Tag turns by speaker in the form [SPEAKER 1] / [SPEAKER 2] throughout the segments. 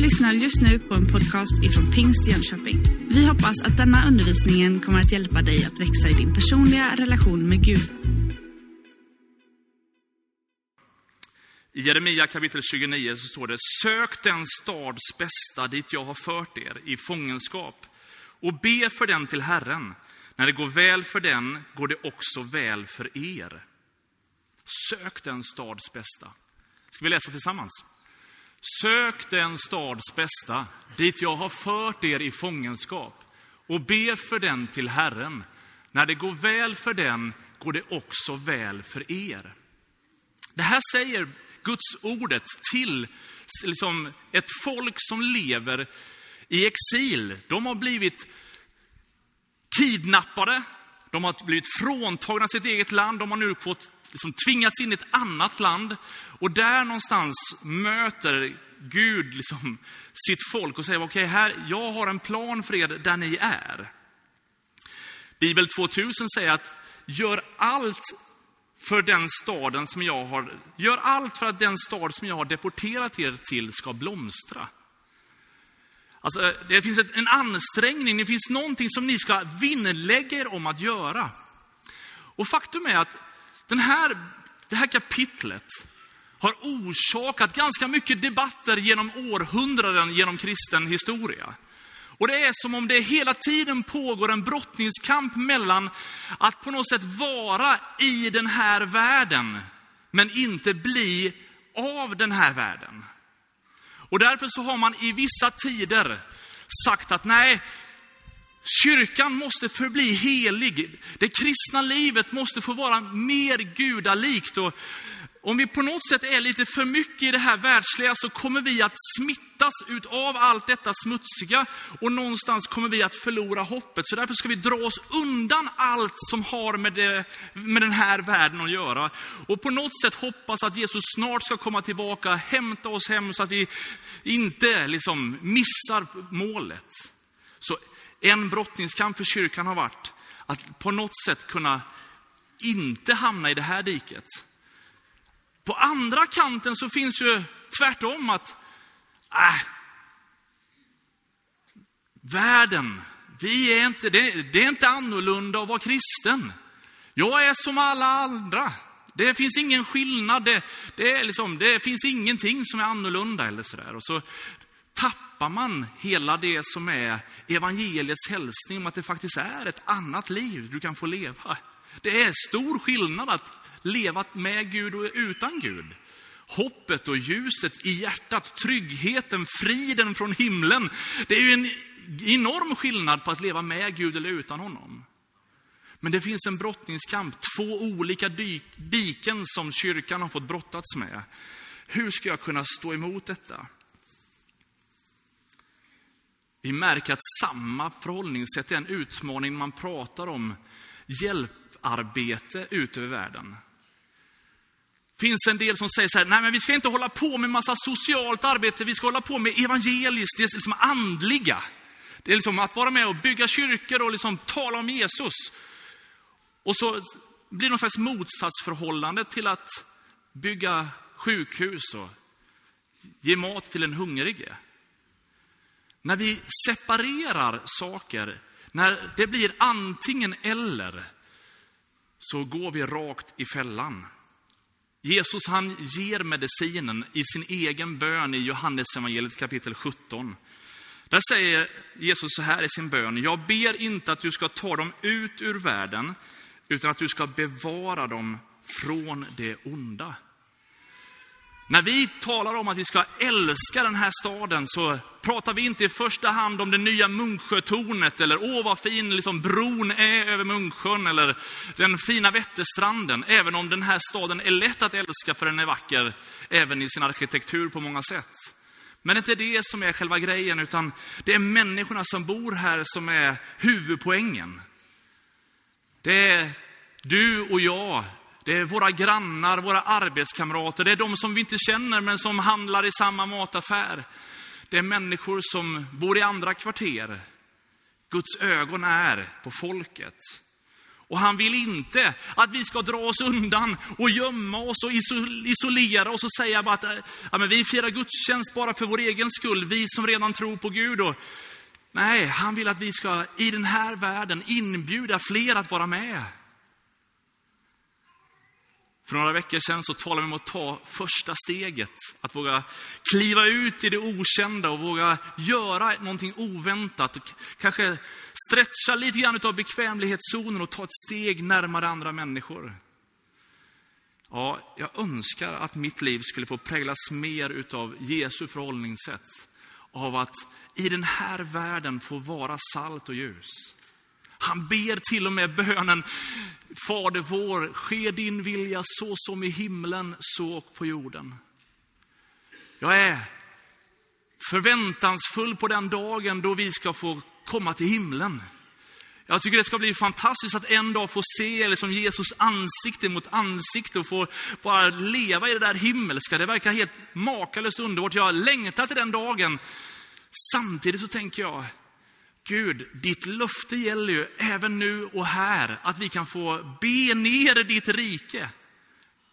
[SPEAKER 1] lyssnar just nu på en podcast ifrån Pingst Jönköping. Vi hoppas att denna undervisning kommer att hjälpa dig att växa i din personliga relation med Gud.
[SPEAKER 2] I Jeremia kapitel 29 så står det, sök den stads bästa dit jag har fört er i fångenskap och be för den till Herren. När det går väl för den går det också väl för er. Sök den stads bästa. Ska vi läsa tillsammans? Sök den stads bästa, dit jag har fört er i fångenskap, och be för den till Herren. När det går väl för den går det också väl för er. Det här säger Guds ordet till liksom, ett folk som lever i exil. De har blivit kidnappade, de har blivit fråntagna sitt eget land, de har nu fått liksom, tvingats in i ett annat land. Och där någonstans möter Gud liksom, sitt folk och säger, okej, okay, jag har en plan för er där ni är. Bibel 2000 säger att gör allt för den staden som jag har, gör allt för att den stad som jag har deporterat er till ska blomstra. Alltså, det finns en ansträngning, det finns någonting som ni ska vinnlägga er om att göra. Och faktum är att den här, det här kapitlet har orsakat ganska mycket debatter genom århundraden genom kristen historia. Och det är som om det hela tiden pågår en brottningskamp mellan att på något sätt vara i den här världen, men inte bli av den här världen. Och därför så har man i vissa tider sagt att nej, kyrkan måste förbli helig. Det kristna livet måste få vara mer gudalikt. Och om vi på något sätt är lite för mycket i det här världsliga så kommer vi att smittas av allt detta smutsiga och någonstans kommer vi att förlora hoppet. Så därför ska vi dra oss undan allt som har med, det, med den här världen att göra. Och på något sätt hoppas att Jesus snart ska komma tillbaka, hämta oss hem så att vi inte liksom missar målet. En brottningskamp för kyrkan har varit att på något sätt kunna inte hamna i det här diket. På andra kanten så finns ju tvärtom att, äh, världen, vi är inte, det, det är inte annorlunda att vara kristen. Jag är som alla andra. Det finns ingen skillnad, det, det, är liksom, det finns ingenting som är annorlunda eller sådär. Och så tappar man hela det som är evangeliets hälsning om att det faktiskt är ett annat liv du kan få leva. Det är stor skillnad att leva med Gud och utan Gud. Hoppet och ljuset i hjärtat, tryggheten, friden från himlen. Det är ju en enorm skillnad på att leva med Gud eller utan honom. Men det finns en brottningskamp, två olika diken som kyrkan har fått brottats med. Hur ska jag kunna stå emot detta? Vi märker att samma förhållningssätt är en utmaning man pratar om hjälparbete ut över världen Det finns en del som säger så här, nej men vi ska inte hålla på med massa socialt arbete, vi ska hålla på med evangeliskt, det är liksom andliga. Det är liksom att vara med och bygga kyrkor och liksom tala om Jesus. Och så blir det någon slags motsatsförhållande till att bygga sjukhus och ge mat till en hungrige. När vi separerar saker, när det blir antingen eller, så går vi rakt i fällan. Jesus han ger medicinen i sin egen bön i Johannes evangeliet kapitel 17. Där säger Jesus så här i sin bön, jag ber inte att du ska ta dem ut ur världen, utan att du ska bevara dem från det onda. När vi talar om att vi ska älska den här staden så pratar vi inte i första hand om det nya Munksjötornet eller åh vad fin liksom, bron är över Munksjön eller den fina Vätterstranden. Även om den här staden är lätt att älska för den är vacker även i sin arkitektur på många sätt. Men det är inte det som är själva grejen utan det är människorna som bor här som är huvudpoängen. Det är du och jag, det är våra grannar, våra arbetskamrater, det är de som vi inte känner men som handlar i samma mataffär. Det är människor som bor i andra kvarter. Guds ögon är på folket. Och han vill inte att vi ska dra oss undan och gömma oss och isolera oss och säga att ja, men vi firar gudstjänst bara för vår egen skull, vi som redan tror på Gud. Och, nej, han vill att vi ska i den här världen inbjuda fler att vara med. För några veckor sedan så talade vi om att ta första steget. Att våga kliva ut i det okända och våga göra någonting oväntat. Och kanske stretcha lite grann av bekvämlighetszonen och ta ett steg närmare andra människor. Ja, jag önskar att mitt liv skulle få präglas mer utav Jesu förhållningssätt. Av att i den här världen få vara salt och ljus. Han ber till och med bönen, Fader vår, ske din vilja så som i himlen, så och på jorden. Jag är förväntansfull på den dagen då vi ska få komma till himlen. Jag tycker det ska bli fantastiskt att en dag få se liksom Jesus ansikte mot ansikte och få bara leva i det där himmelska. Det verkar helt makalöst underbart. Jag längtar till den dagen. Samtidigt så tänker jag, Gud, ditt löfte gäller ju även nu och här, att vi kan få be ner ditt rike.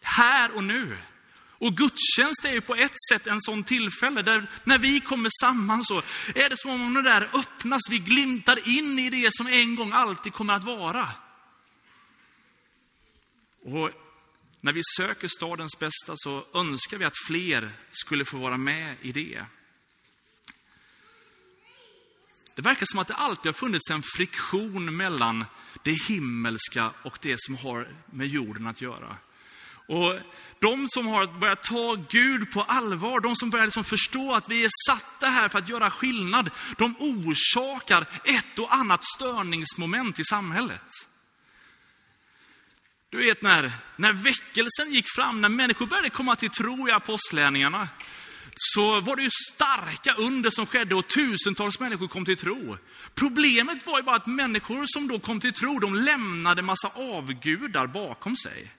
[SPEAKER 2] Här och nu. Och gudstjänst är ju på ett sätt en sån tillfälle där när vi kommer samman så är det som om det där öppnas, vi glimtar in i det som en gång alltid kommer att vara. Och när vi söker stadens bästa så önskar vi att fler skulle få vara med i det. Det verkar som att det alltid har funnits en friktion mellan det himmelska och det som har med jorden att göra. Och de som har börjat ta Gud på allvar, de som börjar liksom förstå att vi är satta här för att göra skillnad, de orsakar ett och annat störningsmoment i samhället. Du vet när, när väckelsen gick fram, när människor började komma till tro i apostlärningarna, så var det ju starka under som skedde och tusentals människor kom till tro. Problemet var ju bara att människor som då kom till tro, de lämnade massa avgudar bakom sig.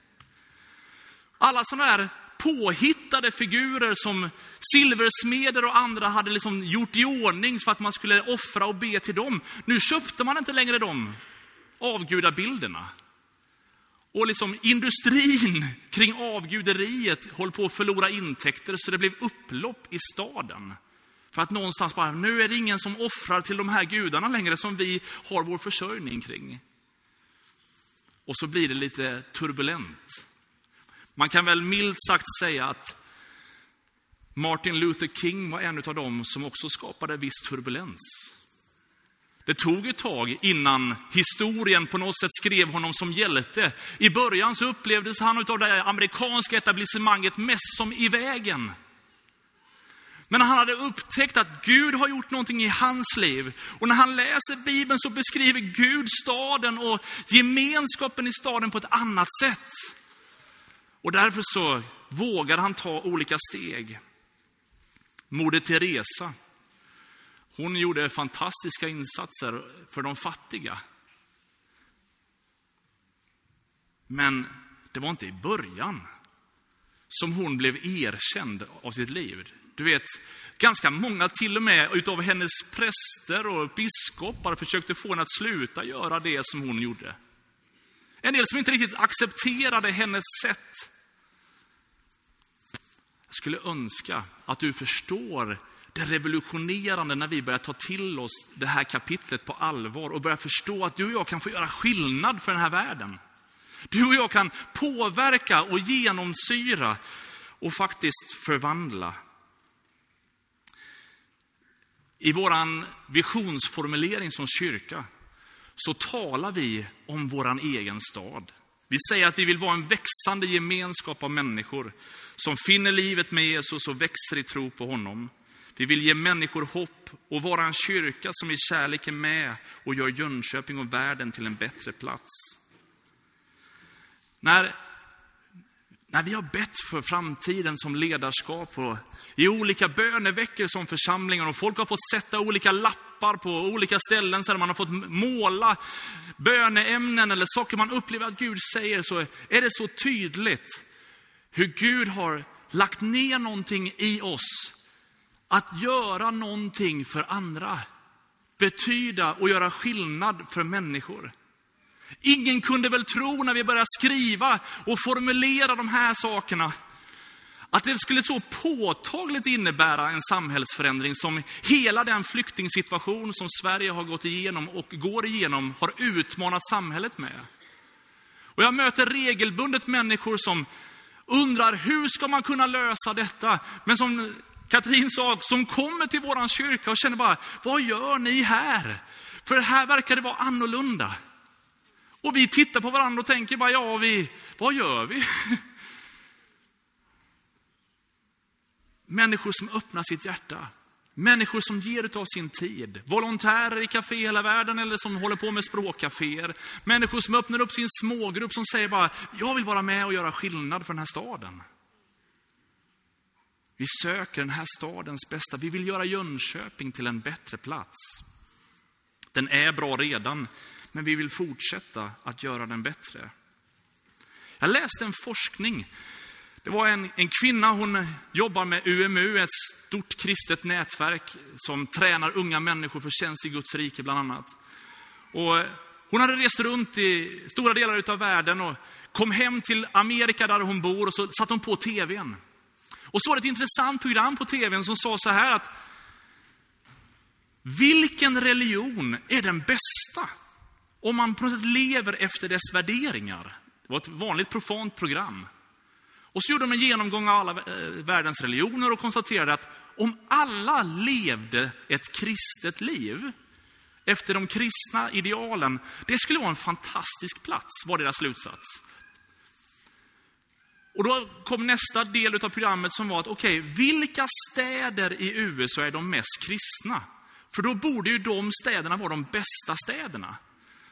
[SPEAKER 2] Alla sådana här påhittade figurer som silversmeder och andra hade liksom gjort i ordning för att man skulle offra och be till dem. Nu köpte man inte längre de avgudabilderna. Och liksom industrin kring avguderiet håller på att förlora intäkter så det blev upplopp i staden. För att någonstans bara, nu är det ingen som offrar till de här gudarna längre som vi har vår försörjning kring. Och så blir det lite turbulent. Man kan väl milt sagt säga att Martin Luther King var en av dem som också skapade viss turbulens. Det tog ett tag innan historien på något sätt skrev honom som hjälte. I början så upplevdes han av det amerikanska etablissemanget mest som i vägen. Men han hade upptäckt att Gud har gjort någonting i hans liv. Och när han läser Bibeln så beskriver Gud staden och gemenskapen i staden på ett annat sätt. Och därför så vågar han ta olika steg. Moder Teresa hon gjorde fantastiska insatser för de fattiga. Men det var inte i början som hon blev erkänd av sitt liv. Du vet, ganska många till och med utav hennes präster och biskopar försökte få henne att sluta göra det som hon gjorde. En del som inte riktigt accepterade hennes sätt. Jag skulle önska att du förstår det revolutionerande när vi börjar ta till oss det här kapitlet på allvar och börjar förstå att du och jag kan få göra skillnad för den här världen. Du och jag kan påverka och genomsyra och faktiskt förvandla. I vår visionsformulering som kyrka så talar vi om vår egen stad. Vi säger att vi vill vara en växande gemenskap av människor som finner livet med Jesus och växer i tro på honom. Vi vill ge människor hopp och vara en kyrka som i kärlek är med och gör Jönköping och världen till en bättre plats. När, när vi har bett för framtiden som ledarskap och i olika böneveckor som församlingar och folk har fått sätta olika lappar på olika ställen så man har fått måla böneämnen eller saker man upplever att Gud säger så är det så tydligt hur Gud har lagt ner någonting i oss att göra någonting för andra. Betyda och göra skillnad för människor. Ingen kunde väl tro när vi började skriva och formulera de här sakerna, att det skulle så påtagligt innebära en samhällsförändring som hela den flyktingsituation som Sverige har gått igenom och går igenom har utmanat samhället med. Och jag möter regelbundet människor som undrar hur ska man kunna lösa detta? Men som Katrin sa, som kommer till vår kyrka och känner bara, vad gör ni här? För här verkar det vara annorlunda. Och vi tittar på varandra och tänker bara, ja, vi, vad gör vi? Människor som öppnar sitt hjärta. Människor som ger utav sin tid. Volontärer i Café hela världen eller som håller på med språkcaféer. Människor som öppnar upp sin smågrupp som säger bara, jag vill vara med och göra skillnad för den här staden. Vi söker den här stadens bästa. Vi vill göra Jönköping till en bättre plats. Den är bra redan, men vi vill fortsätta att göra den bättre. Jag läste en forskning det var en, en kvinna, hon jobbar med UMU, ett stort kristet nätverk som tränar unga människor för tjänst i Guds rike bland annat. Och hon hade rest runt i stora delar av världen och kom hem till Amerika där hon bor och så satte hon på tvn. Och så var det ett intressant program på tvn som sa så här att vilken religion är den bästa? Om man på något sätt lever efter dess värderingar. Det var ett vanligt profant program. Och så gjorde de en genomgång av alla eh, världens religioner och konstaterade att om alla levde ett kristet liv efter de kristna idealen, det skulle vara en fantastisk plats, var deras slutsats. Och då kom nästa del av programmet som var att, okej, okay, vilka städer i USA är de mest kristna? För då borde ju de städerna vara de bästa städerna.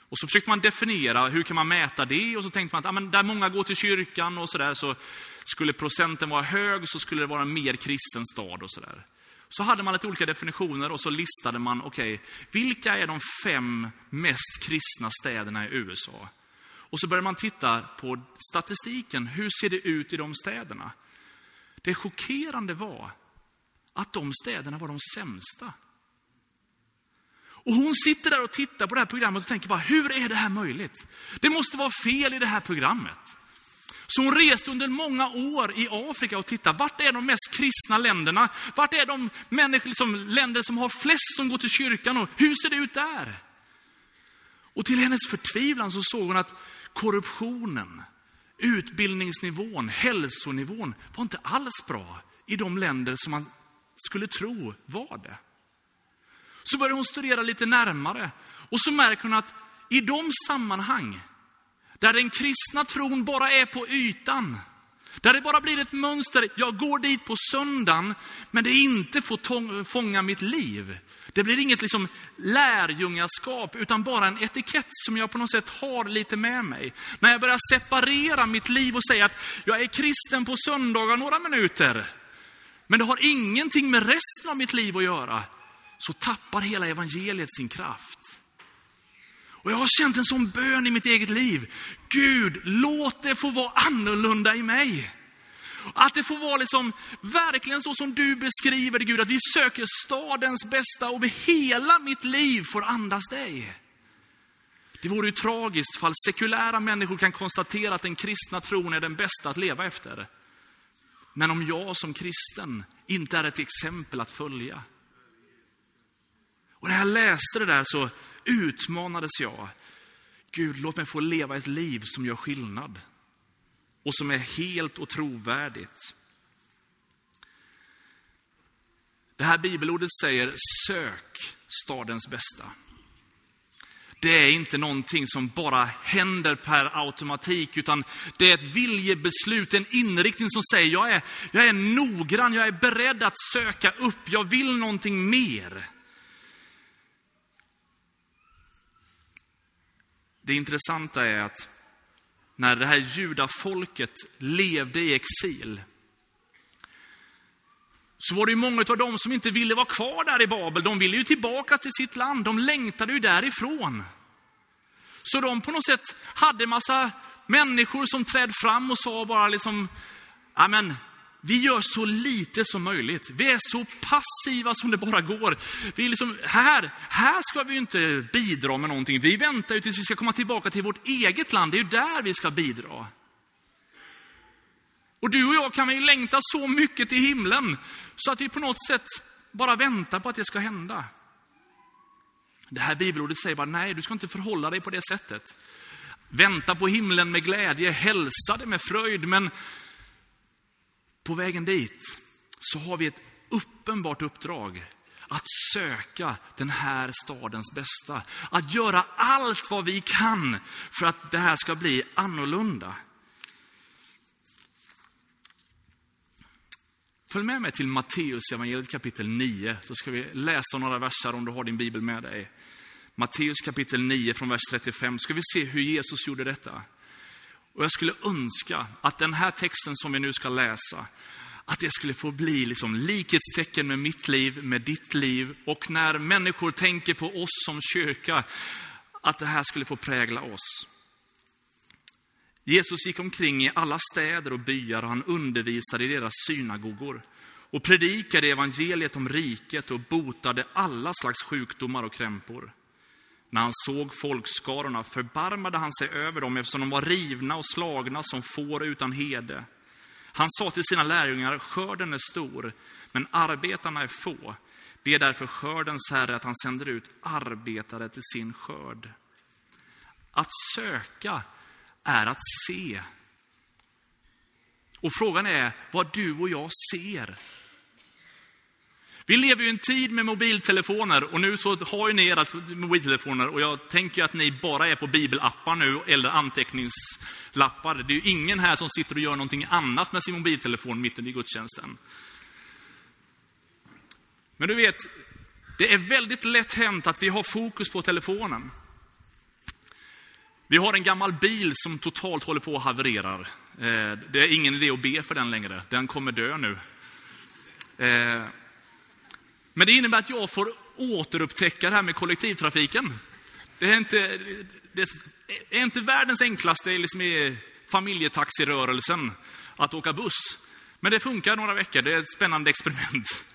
[SPEAKER 2] Och så försökte man definiera, hur kan man mäta det? Och så tänkte man att ja, men där många går till kyrkan och sådär, så skulle procenten vara hög så skulle det vara en mer kristen stad och sådär. Så hade man lite olika definitioner och så listade man, okej, okay, vilka är de fem mest kristna städerna i USA? Och så började man titta på statistiken, hur ser det ut i de städerna? Det chockerande var att de städerna var de sämsta. Och hon sitter där och tittar på det här programmet och tänker bara, hur är det här möjligt? Det måste vara fel i det här programmet. Så hon reste under många år i Afrika och tittade, vart är de mest kristna länderna? Vart är de människor, liksom, länder som har flest som går till kyrkan och hur ser det ut där? Och till hennes förtvivlan så såg hon att korruptionen, utbildningsnivån, hälsonivån var inte alls bra i de länder som man skulle tro var det. Så börjar hon studera lite närmare och så märker hon att i de sammanhang där den kristna tron bara är på ytan, där det bara blir ett mönster, jag går dit på söndagen, men det inte får fånga mitt liv. Det blir inget liksom lärjungaskap, utan bara en etikett som jag på något sätt har lite med mig. När jag börjar separera mitt liv och säga att jag är kristen på söndagar några minuter, men det har ingenting med resten av mitt liv att göra, så tappar hela evangeliet sin kraft. Och jag har känt en sån bön i mitt eget liv. Gud, låt det få vara annorlunda i mig. Att det får vara liksom verkligen så som du beskriver det Gud, att vi söker stadens bästa och hela mitt liv får andas dig. Det vore ju tragiskt fall sekulära människor kan konstatera att den kristna tron är den bästa att leva efter. Men om jag som kristen inte är ett exempel att följa. Och när jag läste det där så utmanades jag. Gud, låt mig få leva ett liv som gör skillnad och som är helt och trovärdigt. Det här bibelordet säger sök stadens bästa. Det är inte någonting som bara händer per automatik, utan det är ett viljebeslut, en inriktning som säger jag är, jag är noggrann, jag är beredd att söka upp, jag vill någonting mer. Det intressanta är att när det här judafolket levde i exil, så var det ju många av dem som inte ville vara kvar där i Babel. De ville ju tillbaka till sitt land, de längtade ju därifrån. Så de på något sätt hade massa människor som trädde fram och sa bara liksom, men vi gör så lite som möjligt. Vi är så passiva som det bara går. Vi är liksom, här, här ska vi inte bidra med någonting. Vi väntar ju tills vi ska komma tillbaka till vårt eget land. Det är ju där vi ska bidra. Och du och jag kan ju längta så mycket till himlen så att vi på något sätt bara väntar på att det ska hända. Det här bibelordet säger bara, nej, du ska inte förhålla dig på det sättet. Vänta på himlen med glädje, hälsa det med fröjd, men på vägen dit så har vi ett uppenbart uppdrag att söka den här stadens bästa. Att göra allt vad vi kan för att det här ska bli annorlunda. Följ med mig till Matteus evangeliet kapitel 9, så ska vi läsa några verser om du har din bibel med dig. Matteus kapitel 9 från vers 35, ska vi se hur Jesus gjorde detta. Och jag skulle önska att den här texten som vi nu ska läsa, att det skulle få bli liksom likhetstecken med mitt liv, med ditt liv. Och när människor tänker på oss som kyrka, att det här skulle få prägla oss. Jesus gick omkring i alla städer och byar och han undervisade i deras synagogor och predikade evangeliet om riket och botade alla slags sjukdomar och krämpor. När han såg folkskarorna förbarmade han sig över dem eftersom de var rivna och slagna som får utan hede. Han sa till sina lärjungar, skörden är stor, men arbetarna är få. Be därför skördens herre att han sänder ut arbetare till sin skörd. Att söka är att se. Och frågan är vad du och jag ser. Vi lever ju i en tid med mobiltelefoner och nu så har ju ni era mobiltelefoner och jag tänker att ni bara är på bibelappar nu eller anteckningslappar. Det är ju ingen här som sitter och gör någonting annat med sin mobiltelefon mitt under gudstjänsten. Men du vet, det är väldigt lätt hänt att vi har fokus på telefonen. Vi har en gammal bil som totalt håller på att havererar. Eh, det är ingen idé att be för den längre, den kommer dö nu. Eh, men det innebär att jag får återupptäcka det här med kollektivtrafiken. Det är inte, det är inte världens enklaste liksom i familjetaxirörelsen att åka buss. Men det funkar några veckor, det är ett spännande experiment.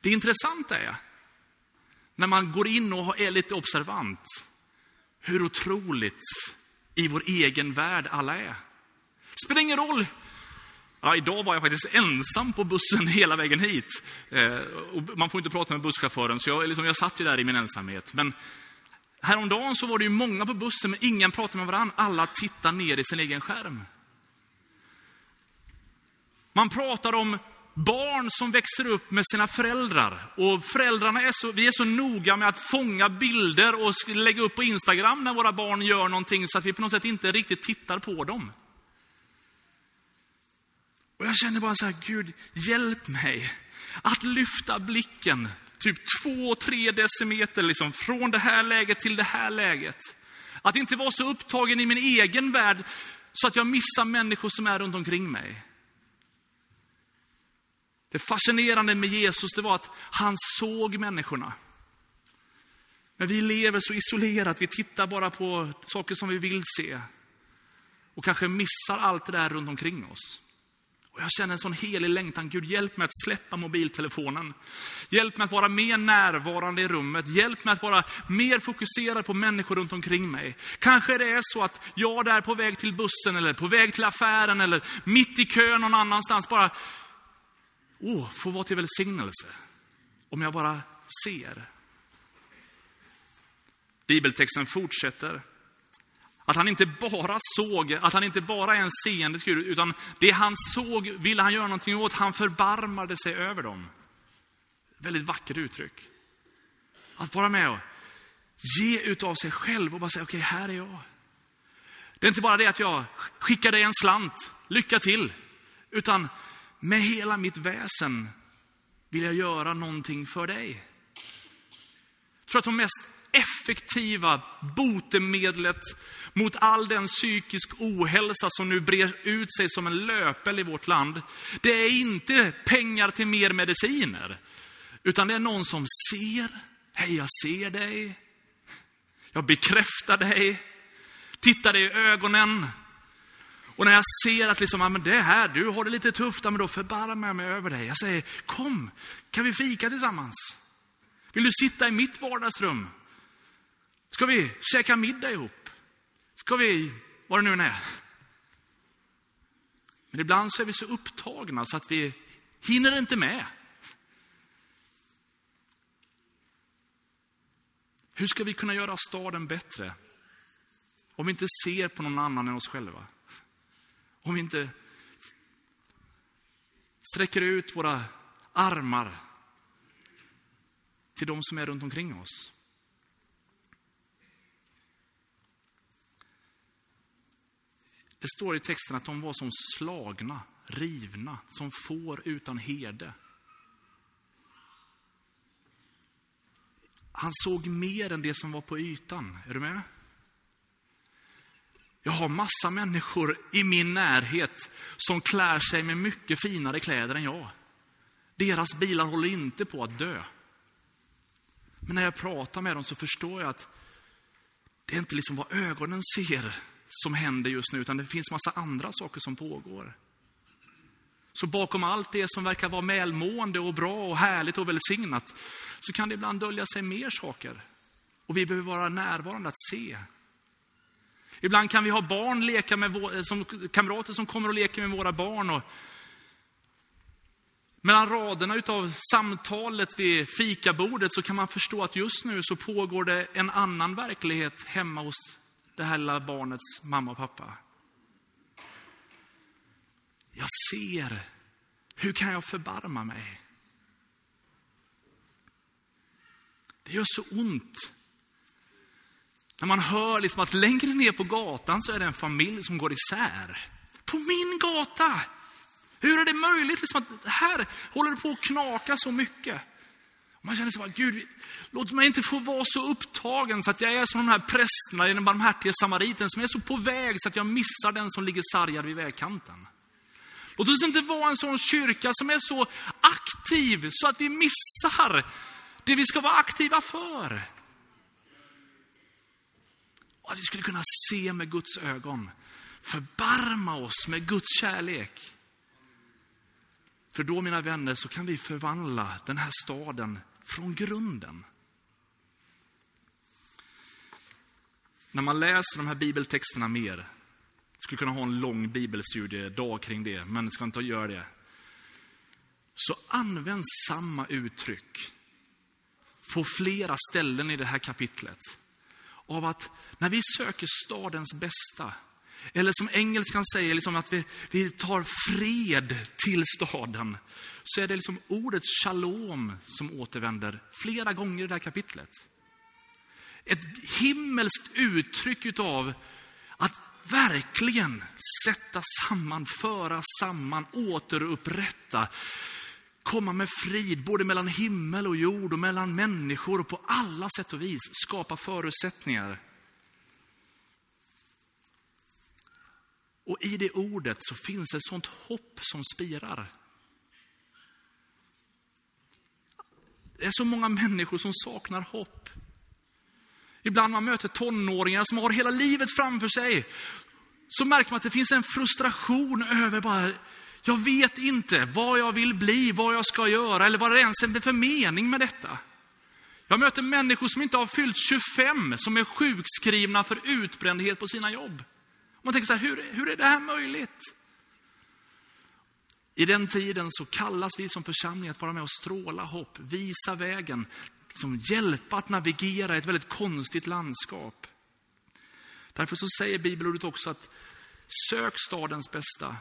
[SPEAKER 2] Det intressanta är, när man går in och är lite observant, hur otroligt i vår egen värld alla är. Spelar ingen roll Ja, idag var jag faktiskt ensam på bussen hela vägen hit. Eh, man får inte prata med busschauffören, så jag, liksom, jag satt ju där i min ensamhet. Men häromdagen så var det ju många på bussen, men ingen pratade med varandra. Alla tittade ner i sin egen skärm. Man pratar om barn som växer upp med sina föräldrar. Och föräldrarna är så, vi är så noga med att fånga bilder och lägga upp på Instagram när våra barn gör någonting så att vi på något sätt inte riktigt tittar på dem. Och jag känner bara så här, Gud, hjälp mig att lyfta blicken typ två, tre decimeter liksom, från det här läget till det här läget. Att inte vara så upptagen i min egen värld så att jag missar människor som är runt omkring mig. Det fascinerande med Jesus det var att han såg människorna. Men vi lever så isolerat, vi tittar bara på saker som vi vill se. Och kanske missar allt det där runt omkring oss. Och jag känner en sån helig längtan. Gud, hjälp mig att släppa mobiltelefonen. Hjälp mig att vara mer närvarande i rummet. Hjälp mig att vara mer fokuserad på människor runt omkring mig. Kanske det är så att jag där på väg till bussen eller på väg till affären eller mitt i kön någon annanstans bara, oh, får vara till välsignelse. Om jag bara ser. Bibeltexten fortsätter. Att han inte bara såg, att han inte bara är en seende Gud, utan det han såg ville han göra någonting åt. Han förbarmade sig över dem. Väldigt vackert uttryck. Att vara med och ge utav sig själv och bara säga, okej, okay, här är jag. Det är inte bara det att jag skickar dig en slant, lycka till. Utan med hela mitt väsen vill jag göra någonting för dig. Jag tror att de mest effektiva botemedlet mot all den psykisk ohälsa som nu brer ut sig som en löpel i vårt land. Det är inte pengar till mer mediciner, utan det är någon som ser. Hej, jag ser dig. Jag bekräftar dig. Tittar dig i ögonen. Och när jag ser att liksom, ja, men det här, du har det lite tufft, ja, men då förbarmar jag mig över dig. Jag säger, kom, kan vi fika tillsammans? Vill du sitta i mitt vardagsrum? Ska vi käka middag ihop? Ska vi, vad det nu än är. Men ibland så är vi så upptagna så att vi hinner inte med. Hur ska vi kunna göra staden bättre? Om vi inte ser på någon annan än oss själva. Om vi inte sträcker ut våra armar till de som är runt omkring oss. Det står i texten att de var som slagna, rivna, som får utan herde. Han såg mer än det som var på ytan. Är du med? Jag har massa människor i min närhet som klär sig med mycket finare kläder än jag. Deras bilar håller inte på att dö. Men när jag pratar med dem så förstår jag att det är inte liksom vad ögonen ser som händer just nu, utan det finns massa andra saker som pågår. Så bakom allt det som verkar vara välmående och bra och härligt och välsignat, så kan det ibland dölja sig mer saker. Och vi behöver vara närvarande att se. Ibland kan vi ha barn leka med, eh, som kamrater som kommer och leker med våra barn. Och mellan raderna utav samtalet vid fikabordet så kan man förstå att just nu så pågår det en annan verklighet hemma hos det här lilla barnets mamma och pappa. Jag ser, hur kan jag förbarma mig? Det gör så ont. När man hör liksom att längre ner på gatan så är det en familj som går isär. På min gata! Hur är det möjligt liksom att här håller det på att knaka så mycket? Man känner sig bara, Gud, låt mig inte få vara så upptagen så att jag är som de här prästerna i den barmhärtige samariten som är så på väg så att jag missar den som ligger sargad vid vägkanten. Låt oss inte vara en sån kyrka som är så aktiv så att vi missar det vi ska vara aktiva för. Och att vi skulle kunna se med Guds ögon, förbarma oss med Guds kärlek. För då, mina vänner, så kan vi förvandla den här staden från grunden. När man läser de här bibeltexterna mer, jag skulle kunna ha en lång bibelstudiedag kring det, men ska inte göra det. Så används samma uttryck på flera ställen i det här kapitlet. Av att när vi söker stadens bästa, eller som engelskan säger, liksom att vi, vi tar fred till staden. Så är det liksom ordet shalom som återvänder flera gånger i det här kapitlet. Ett himmelskt uttryck utav att verkligen sätta samman, föra samman, återupprätta, komma med frid både mellan himmel och jord och mellan människor och på alla sätt och vis skapa förutsättningar Och i det ordet så finns ett sånt hopp som spirar. Det är så många människor som saknar hopp. Ibland man möter tonåringar som har hela livet framför sig, så märker man att det finns en frustration över bara, jag vet inte vad jag vill bli, vad jag ska göra eller vad det ens är för mening med detta. Jag möter människor som inte har fyllt 25, som är sjukskrivna för utbrändhet på sina jobb. Man tänker så här, hur, hur är det här möjligt? I den tiden så kallas vi som församling att vara med och stråla hopp, visa vägen, som hjälpa att navigera i ett väldigt konstigt landskap. Därför så säger bibelordet också att sök stadens bästa.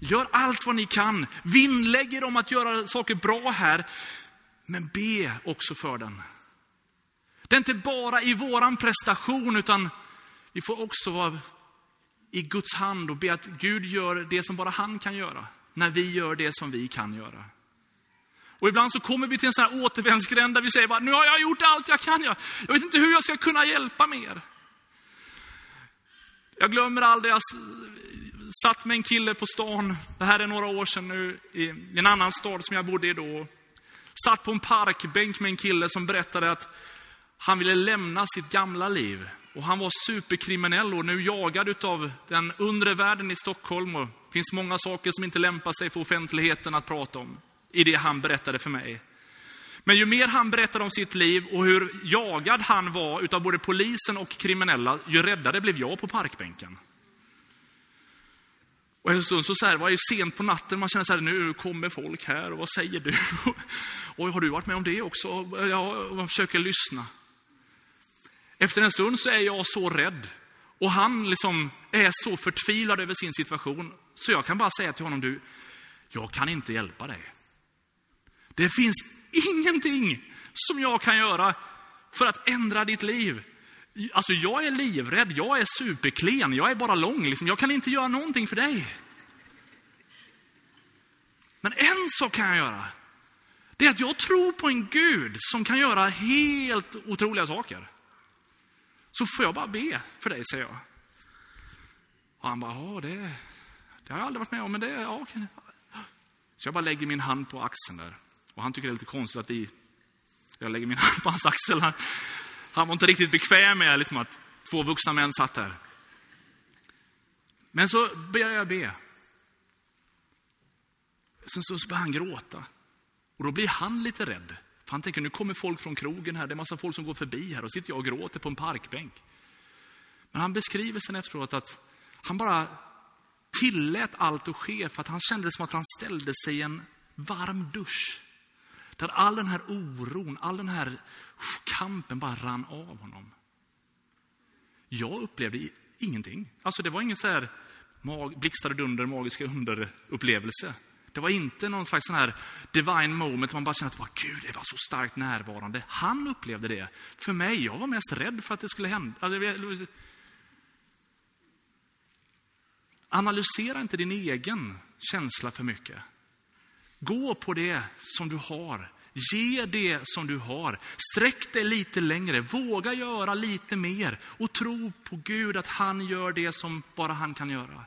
[SPEAKER 2] Gör allt vad ni kan, vinnlägg er om att göra saker bra här, men be också för den. Det är inte bara i våran prestation, utan vi får också vara i Guds hand och be att Gud gör det som bara han kan göra, när vi gör det som vi kan göra. Och ibland så kommer vi till en sån här återvändsgränd där vi säger bara, nu har jag gjort allt jag kan. Jag, jag vet inte hur jag ska kunna hjälpa mer. Jag glömmer aldrig, jag satt med en kille på stan, det här är några år sedan nu, i en annan stad som jag bodde i då. Satt på en parkbänk med en kille som berättade att han ville lämna sitt gamla liv och han var superkriminell och nu jagad av den undre världen i Stockholm. Och det finns många saker som inte lämpar sig för offentligheten att prata om i det han berättade för mig. Men ju mer han berättade om sitt liv och hur jagad han var utav både polisen och kriminella, ju räddare blev jag på parkbänken. Och en stund så, så här, var ju sent på natten, man känner så här, nu kommer folk här och vad säger du? Och har du varit med om det också? Ja, man försöker lyssna. Efter en stund så är jag så rädd. Och han liksom är så förtvivlad över sin situation. Så jag kan bara säga till honom, du, jag kan inte hjälpa dig. Det finns ingenting som jag kan göra för att ändra ditt liv. Alltså jag är livrädd, jag är superklen, jag är bara lång. Liksom. Jag kan inte göra någonting för dig. Men en sak kan jag göra. Det är att jag tror på en Gud som kan göra helt otroliga saker. Så får jag bara be för dig, säger jag. Och han bara, ja det, det har jag aldrig varit med om, men det, ja. Så jag bara lägger min hand på axeln där. Och han tycker det är lite konstigt att vi, jag lägger min hand på hans axel. Han, han var inte riktigt bekväm med liksom, att två vuxna män satt där. Men så börjar jag be. Sen så börjar han gråta. Och då blir han lite rädd. För han tänker, nu kommer folk från krogen här, det är massa folk som går förbi här och sitter jag och gråter på en parkbänk. Men han beskriver sen efteråt att han bara tillät allt att ske för att han kände det som att han ställde sig i en varm dusch. Där all den här oron, all den här kampen bara rann av honom. Jag upplevde ingenting. Alltså det var ingen så här mag, blixtar och dunder, magiska underupplevelse. upplevelse det var inte någon slags sån här divine moment, man bara kände att Gud det var så starkt närvarande. Han upplevde det. För mig, jag var mest rädd för att det skulle hända. Alltså, analysera inte din egen känsla för mycket. Gå på det som du har. Ge det som du har. Sträck dig lite längre. Våga göra lite mer. Och tro på Gud att han gör det som bara han kan göra.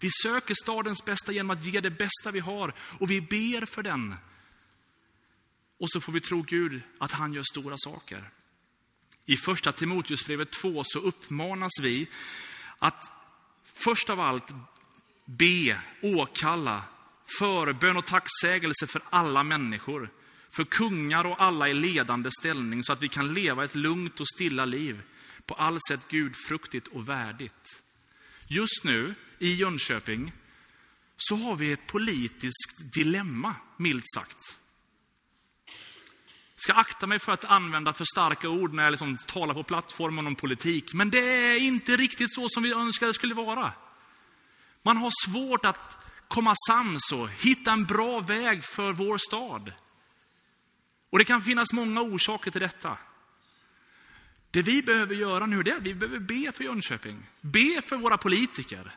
[SPEAKER 2] Vi söker stadens bästa genom att ge det bästa vi har. Och vi ber för den. Och så får vi tro Gud att han gör stora saker. I första Timoteusbrevet 2 så uppmanas vi att först av allt be, åkalla, förbön och tacksägelse för alla människor, för kungar och alla i ledande ställning, så att vi kan leva ett lugnt och stilla liv, på allt sätt gudfruktigt och värdigt. Just nu i Jönköping så har vi ett politiskt dilemma, milt sagt. Jag ska akta mig för att använda för starka ord när jag liksom talar på plattformen om politik, men det är inte riktigt så som vi önskar det skulle vara. Man har svårt att komma sams och hitta en bra väg för vår stad. Och det kan finnas många orsaker till detta. Det vi behöver göra nu det är att vi behöver be för Jönköping. Be för våra politiker.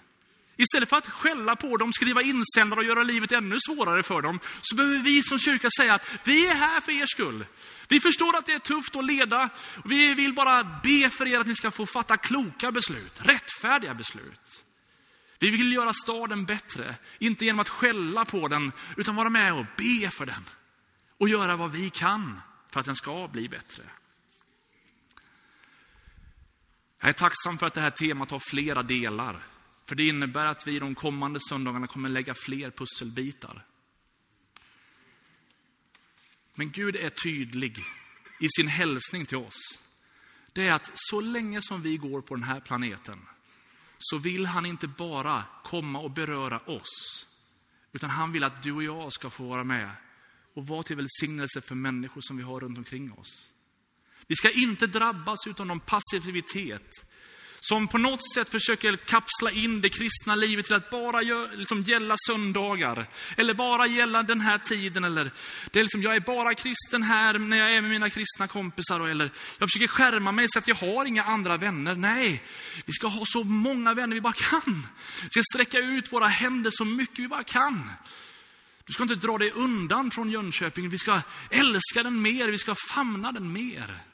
[SPEAKER 2] Istället för att skälla på dem, skriva insändare och göra livet ännu svårare för dem, så behöver vi som kyrka säga att vi är här för er skull. Vi förstår att det är tufft att leda. och Vi vill bara be för er att ni ska få fatta kloka beslut, rättfärdiga beslut. Vi vill göra staden bättre, inte genom att skälla på den, utan vara med och be för den. Och göra vad vi kan för att den ska bli bättre. Jag är tacksam för att det här temat har flera delar. För det innebär att vi de kommande söndagarna kommer lägga fler pusselbitar. Men Gud är tydlig i sin hälsning till oss. Det är att så länge som vi går på den här planeten så vill han inte bara komma och beröra oss. Utan han vill att du och jag ska få vara med och vara till välsignelse för människor som vi har runt omkring oss. Vi ska inte drabbas av någon passivitet som på något sätt försöker kapsla in det kristna livet till att bara liksom gälla söndagar. Eller bara gälla den här tiden. Eller det är liksom, jag är bara kristen här när jag är med mina kristna kompisar. Eller jag försöker skärma mig så att jag har inga andra vänner. Nej, vi ska ha så många vänner vi bara kan. Vi ska sträcka ut våra händer så mycket vi bara kan. Du ska inte dra dig undan från Jönköping. Vi ska älska den mer, vi ska famna den mer.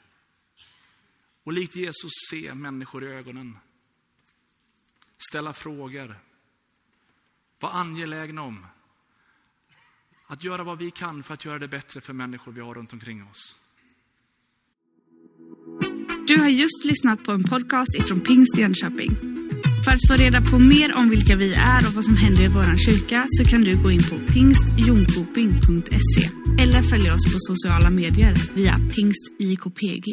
[SPEAKER 2] Och likt Jesus se människor i ögonen. Ställa frågor. Var angelägna om att göra vad vi kan för att göra det bättre för människor vi har runt omkring oss.
[SPEAKER 1] Du har just lyssnat på en podcast ifrån Pingst Jönköping. För att få reda på mer om vilka vi är och vad som händer i vår kyrka så kan du gå in på pingstjonkoping.se eller följa oss på sociala medier via pingstjkpg.